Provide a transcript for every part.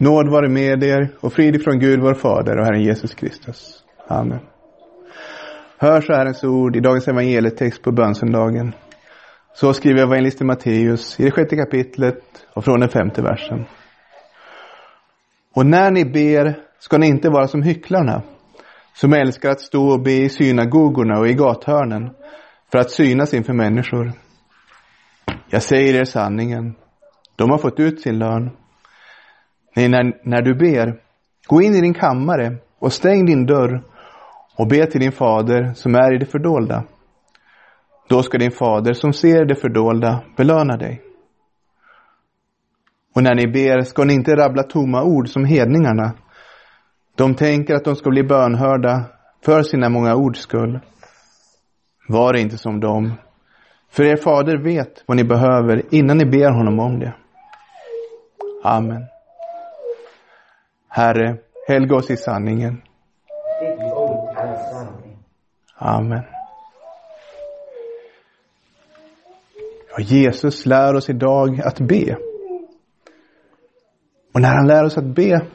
Nåd vare med er och frid ifrån Gud vår Fader och Herren Jesus Kristus. Amen. Hör så Herrens ord i dagens evangelietext på bönsöndagen. Så skriver evangelisten Matteus i det sjätte kapitlet och från den femte versen. Och när ni ber ska ni inte vara som hycklarna, som älskar att stå och be i synagogorna och i gathörnen för att synas inför människor. Jag säger er sanningen, de har fått ut sin lön. Nej, när, när du ber, gå in i din kammare och stäng din dörr och be till din fader som är i det fördolda. Då ska din fader som ser det fördolda belöna dig. Och när ni ber ska ni inte rabbla tomma ord som hedningarna. De tänker att de ska bli bönhörda för sina många ords skull. Var inte som dem. För er fader vet vad ni behöver innan ni ber honom om det. Amen. Herre, helga oss i sanningen. Amen. Ja, Jesus lär oss idag att be. Och när han lär oss att be,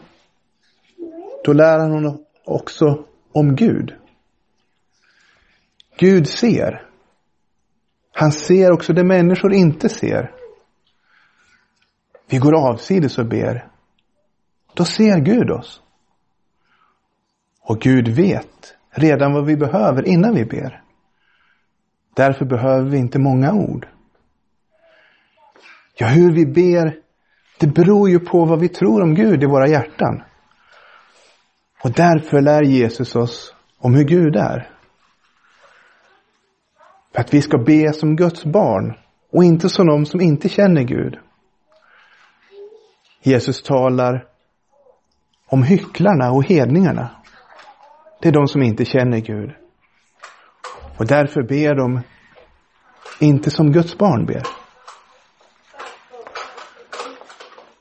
då lär han också om Gud. Gud ser. Han ser också det människor inte ser. Vi går avsides och ber. Då ser Gud oss. Och Gud vet redan vad vi behöver innan vi ber. Därför behöver vi inte många ord. Ja, hur vi ber, det beror ju på vad vi tror om Gud i våra hjärtan. Och därför lär Jesus oss om hur Gud är. För att vi ska be som Guds barn och inte som de som inte känner Gud. Jesus talar om hycklarna och hedningarna. Det är de som inte känner Gud. Och därför ber de inte som Guds barn ber.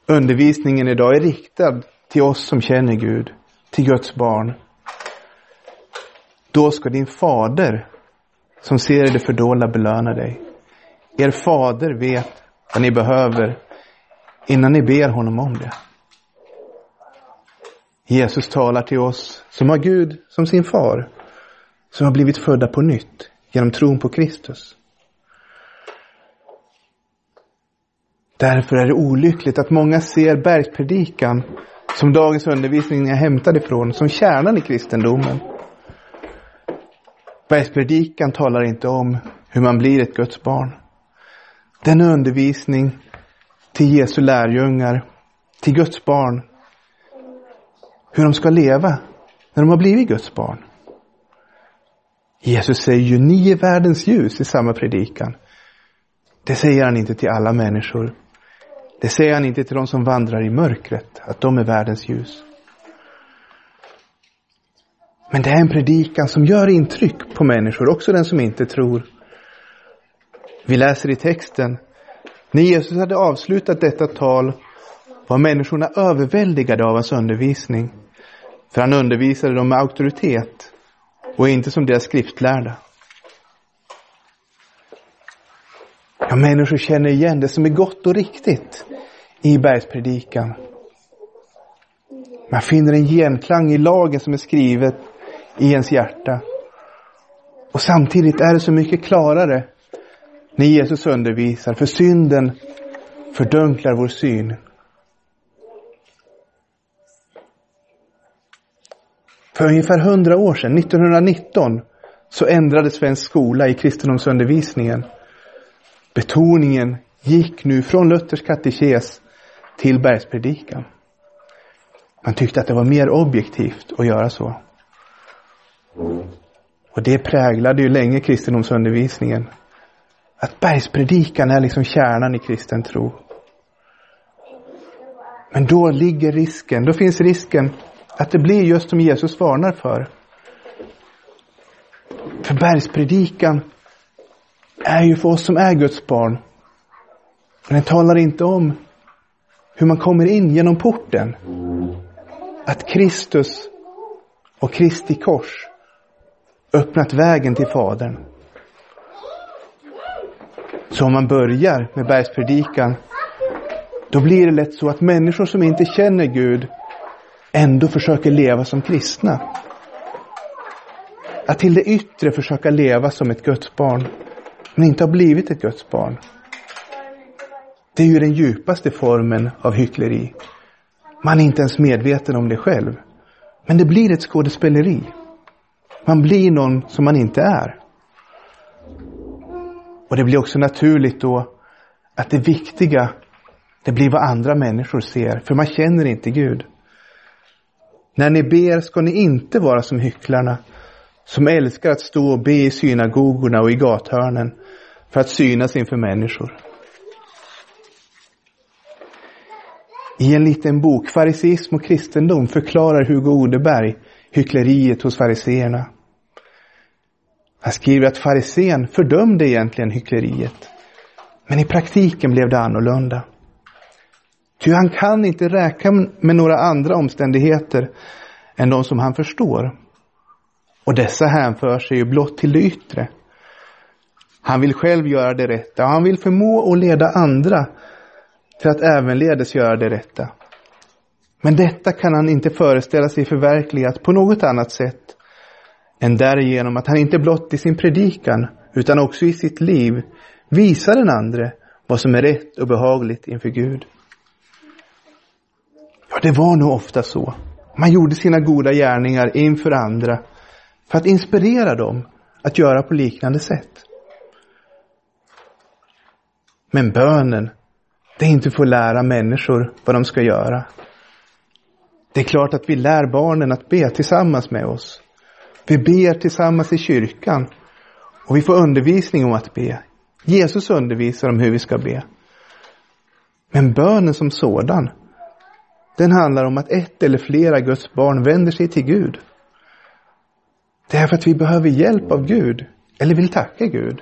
Undervisningen idag är riktad till oss som känner Gud, till Guds barn. Då ska din fader som ser det fördolda belöna dig. Er fader vet vad ni behöver innan ni ber honom om det. Jesus talar till oss som har Gud som sin far, som har blivit födda på nytt genom tron på Kristus. Därför är det olyckligt att många ser bergspredikan, som dagens undervisning är hämtad ifrån, som kärnan i kristendomen. Bergspredikan talar inte om hur man blir ett Guds barn. Den undervisning till Jesu lärjungar, till Guds barn, hur de ska leva när de har blivit Guds barn. Jesus säger ju ni är världens ljus i samma predikan. Det säger han inte till alla människor. Det säger han inte till de som vandrar i mörkret, att de är världens ljus. Men det är en predikan som gör intryck på människor, också den som inte tror. Vi läser i texten. När Jesus hade avslutat detta tal var människorna överväldigade av hans undervisning. För han undervisade dem med auktoritet och inte som deras skriftlärda. Ja, människor känner igen det som är gott och riktigt i bergspredikan. Man finner en genklang i lagen som är skrivet i ens hjärta. Och samtidigt är det så mycket klarare när Jesus undervisar, för synden fördunklar vår syn. För ungefär hundra år sedan, 1919, så ändrade svensk skola i kristendomsundervisningen. Betoningen gick nu från Luthers katekes till bergspredikan. Man tyckte att det var mer objektivt att göra så. Och det präglade ju länge kristendomsundervisningen. Att bergspredikan är liksom kärnan i kristen tro. Men då ligger risken, då finns risken att det blir just som Jesus varnar för. För bergspredikan är ju för oss som är Guds barn. Men den talar inte om hur man kommer in genom porten. Att Kristus och Kristi kors öppnat vägen till Fadern. Så om man börjar med bergspredikan då blir det lätt så att människor som inte känner Gud ändå försöker leva som kristna. Att till det yttre försöka leva som ett Guds barn, men inte ha blivit ett Guds barn. Det är ju den djupaste formen av hyckleri. Man är inte ens medveten om det själv. Men det blir ett skådespeleri. Man blir någon som man inte är. Och det blir också naturligt då att det viktiga, det blir vad andra människor ser. För man känner inte Gud. När ni ber ska ni inte vara som hycklarna som älskar att stå och be i synagogorna och i gathörnen för att synas inför människor. I en liten bok, Fariseism och kristendom, förklarar Hugo Odeberg hyckleriet hos fariseerna. Han skriver att farisén fördömde egentligen hyckleriet. Men i praktiken blev det annorlunda. Ty han kan inte räkna med några andra omständigheter än de som han förstår. Och dessa hänför sig ju blott till det yttre. Han vill själv göra det rätta och han vill förmå och leda andra till att ävenledes göra det rätta. Men detta kan han inte föreställa sig förverkligat på något annat sätt än därigenom att han inte blott i sin predikan utan också i sitt liv visar den andre vad som är rätt och behagligt inför Gud. Det var nog ofta så. Man gjorde sina goda gärningar inför andra för att inspirera dem att göra på liknande sätt. Men bönen, det är inte för att lära människor vad de ska göra. Det är klart att vi lär barnen att be tillsammans med oss. Vi ber tillsammans i kyrkan och vi får undervisning om att be. Jesus undervisar om hur vi ska be. Men bönen som sådan, den handlar om att ett eller flera Guds barn vänder sig till Gud. Det är för att vi behöver hjälp av Gud, eller vill tacka Gud,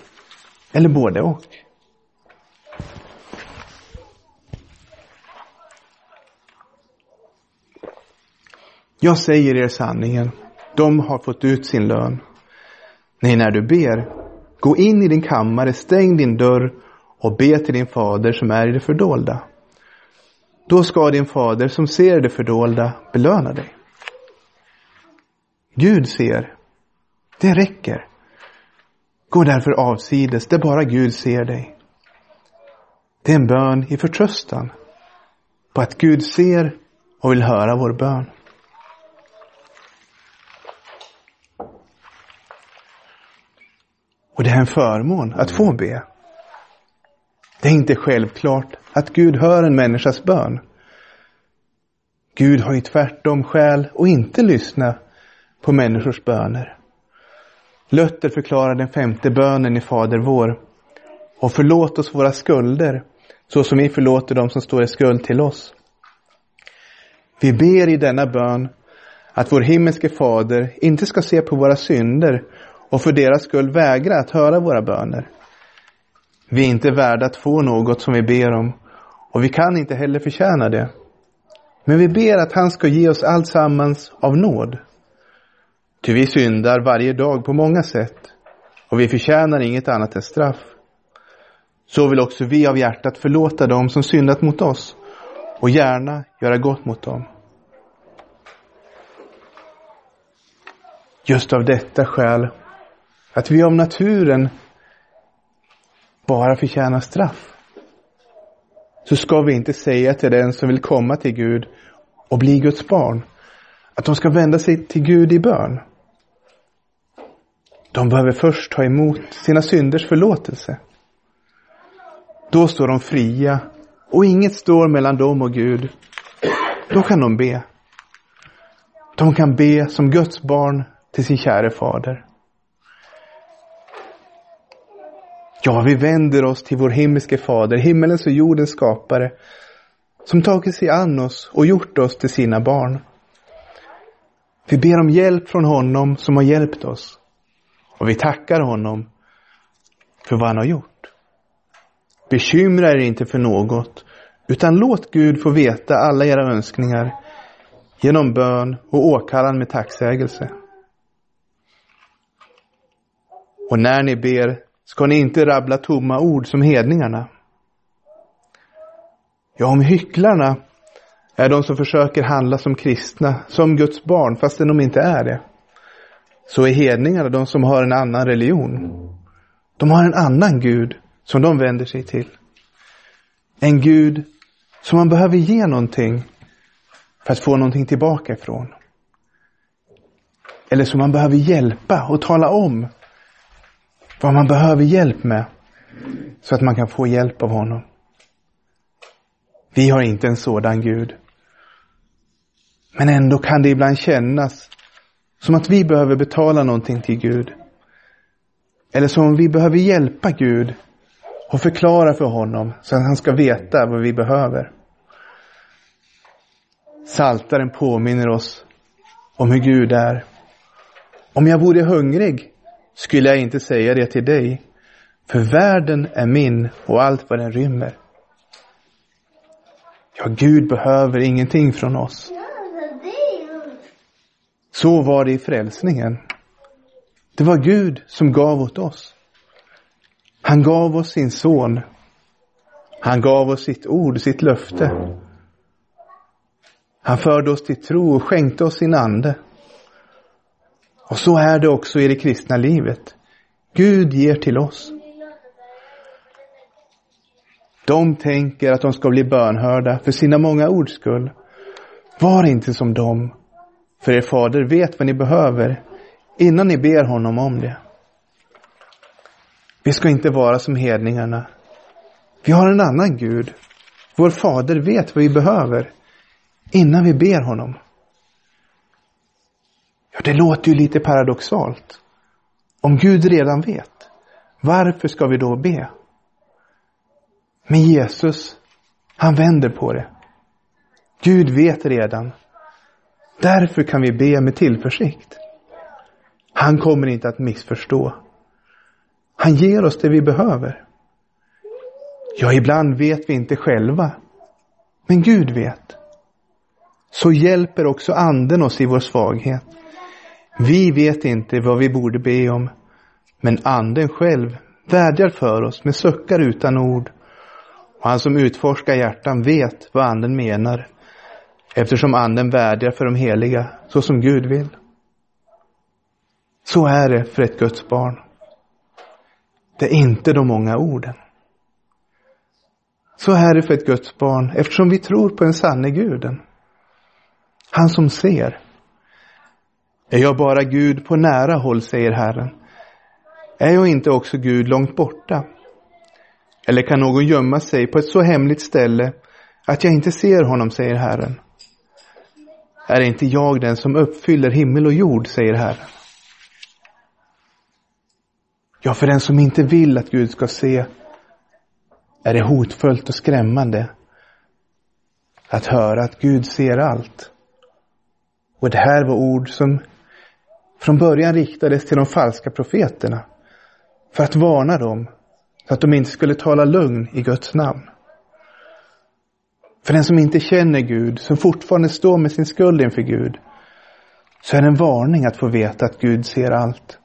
eller både och. Jag säger er sanningen, de har fått ut sin lön. Nej, när du ber, gå in i din kammare, stäng din dörr och be till din fader som är i det fördolda. Då ska din fader som ser det fördolda belöna dig. Gud ser. Det räcker. Gå därför avsides där bara Gud ser dig. Det är en bön i förtröstan på att Gud ser och vill höra vår bön. Och det är en förmån att få be. Det är inte självklart att Gud hör en människas bön. Gud har ju tvärtom skäl att inte lyssna på människors böner. Luther förklarar den femte bönen i Fader vår. Och förlåt oss våra skulder, så som vi förlåter dem som står i skuld till oss. Vi ber i denna bön att vår himmelske Fader inte ska se på våra synder och för deras skull vägra att höra våra böner. Vi är inte värda att få något som vi ber om och vi kan inte heller förtjäna det. Men vi ber att han ska ge oss allt sammans av nåd. Ty vi syndar varje dag på många sätt och vi förtjänar inget annat än straff. Så vill också vi av hjärtat förlåta dem som syndat mot oss och gärna göra gott mot dem. Just av detta skäl att vi av naturen bara förtjänar straff. Så ska vi inte säga till den som vill komma till Gud och bli Guds barn att de ska vända sig till Gud i bön. De behöver först ta emot sina synders förlåtelse. Då står de fria och inget står mellan dem och Gud. Då kan de be. De kan be som Guds barn till sin käre fader. Ja, vi vänder oss till vår himmelske fader, himmelens och jordens skapare, som tagit sig an oss och gjort oss till sina barn. Vi ber om hjälp från honom som har hjälpt oss. Och vi tackar honom för vad han har gjort. Bekymra er inte för något, utan låt Gud få veta alla era önskningar genom bön och åkallan med tacksägelse. Och när ni ber ska ni inte rabbla tomma ord som hedningarna. Ja, om hycklarna är de som försöker handla som kristna, som Guds barn, fastän de inte är det. Så är hedningarna de som har en annan religion. De har en annan Gud som de vänder sig till. En Gud som man behöver ge någonting för att få någonting tillbaka ifrån. Eller som man behöver hjälpa och tala om vad man behöver hjälp med så att man kan få hjälp av honom. Vi har inte en sådan Gud. Men ändå kan det ibland kännas som att vi behöver betala någonting till Gud. Eller som om vi behöver hjälpa Gud och förklara för honom så att han ska veta vad vi behöver. Saltaren påminner oss om hur Gud är. Om jag vore hungrig skulle jag inte säga det till dig, för världen är min och allt vad den rymmer. Ja, Gud behöver ingenting från oss. Så var det i frälsningen. Det var Gud som gav åt oss. Han gav oss sin son. Han gav oss sitt ord, sitt löfte. Han förde oss till tro och skänkte oss sin ande. Och så är det också i det kristna livet. Gud ger till oss. De tänker att de ska bli bönhörda för sina många ords skull. Var inte som dem, för er fader vet vad ni behöver innan ni ber honom om det. Vi ska inte vara som hedningarna. Vi har en annan Gud. Vår fader vet vad vi behöver innan vi ber honom. Ja, det låter ju lite paradoxalt. Om Gud redan vet, varför ska vi då be? Men Jesus, han vänder på det. Gud vet redan. Därför kan vi be med tillförsikt. Han kommer inte att missförstå. Han ger oss det vi behöver. Ja, ibland vet vi inte själva. Men Gud vet. Så hjälper också anden oss i vår svaghet. Vi vet inte vad vi borde be om. Men anden själv vädjar för oss med suckar utan ord. Och han som utforskar hjärtan vet vad anden menar. Eftersom anden vädjar för de heliga så som Gud vill. Så är det för ett Guds barn. Det är inte de många orden. Så är det för ett Guds barn eftersom vi tror på den sanne guden. Han som ser. Är jag bara Gud på nära håll, säger Herren. Är jag inte också Gud långt borta? Eller kan någon gömma sig på ett så hemligt ställe att jag inte ser honom, säger Herren. Är inte jag den som uppfyller himmel och jord, säger Herren. Ja, för den som inte vill att Gud ska se är det hotfullt och skrämmande att höra att Gud ser allt. Och det här var ord som från början riktades till de falska profeterna för att varna dem så att de inte skulle tala lugn i Guds namn. För den som inte känner Gud, som fortfarande står med sin skuld inför Gud, så är det en varning att få veta att Gud ser allt.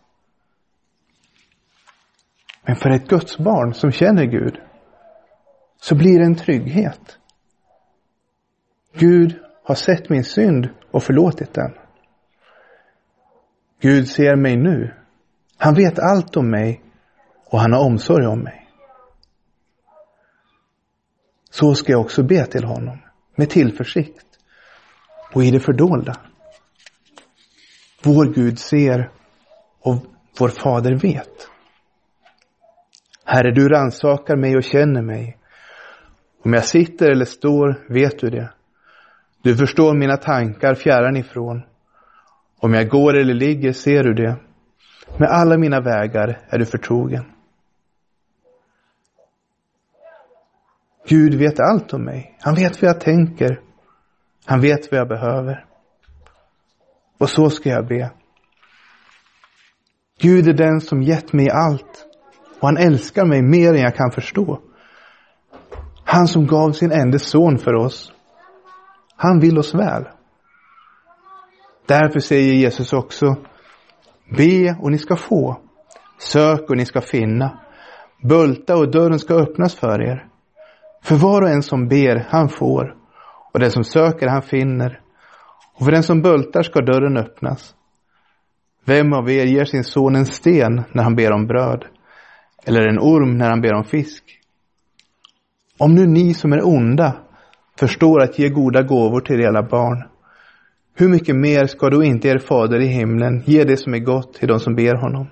Men för ett Guds barn som känner Gud så blir det en trygghet. Gud har sett min synd och förlåtit den. Gud ser mig nu. Han vet allt om mig och han har omsorg om mig. Så ska jag också be till honom med tillförsikt och i det fördolda. Vår Gud ser och vår Fader vet. Herre, du ransakar mig och känner mig. Om jag sitter eller står vet du det. Du förstår mina tankar fjärran ifrån. Om jag går eller ligger ser du det. Med alla mina vägar är du förtrogen. Gud vet allt om mig. Han vet vad jag tänker. Han vet vad jag behöver. Och så ska jag be. Gud är den som gett mig allt och han älskar mig mer än jag kan förstå. Han som gav sin enda son för oss. Han vill oss väl. Därför säger Jesus också, be och ni ska få, sök och ni ska finna, bulta och dörren ska öppnas för er. För var och en som ber, han får. Och den som söker, han finner. Och för den som bultar ska dörren öppnas. Vem av er ger sin son en sten när han ber om bröd? Eller en orm när han ber om fisk? Om nu ni som är onda förstår att ge goda gåvor till era barn, hur mycket mer ska då inte er fader i himlen ge det som är gott till de som ber honom?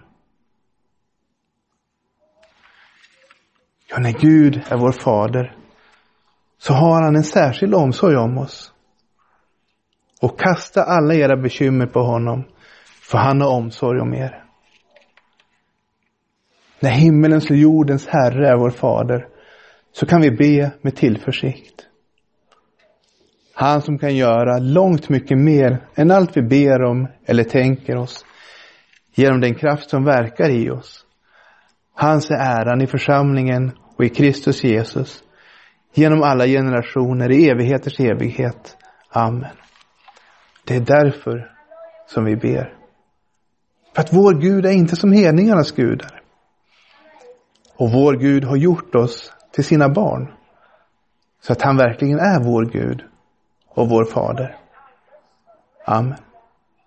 Ja, när Gud är vår fader så har han en särskild omsorg om oss. Och kasta alla era bekymmer på honom, för han har omsorg om er. När himmelens och jordens Herre är vår fader så kan vi be med tillförsikt. Han som kan göra långt mycket mer än allt vi ber om eller tänker oss genom den kraft som verkar i oss. Hans är äran i församlingen och i Kristus Jesus genom alla generationer i evigheters evighet. Amen. Det är därför som vi ber. För att vår Gud är inte som hedningarnas gudar. Och vår Gud har gjort oss till sina barn. Så att han verkligen är vår Gud och vår Fader. Amen.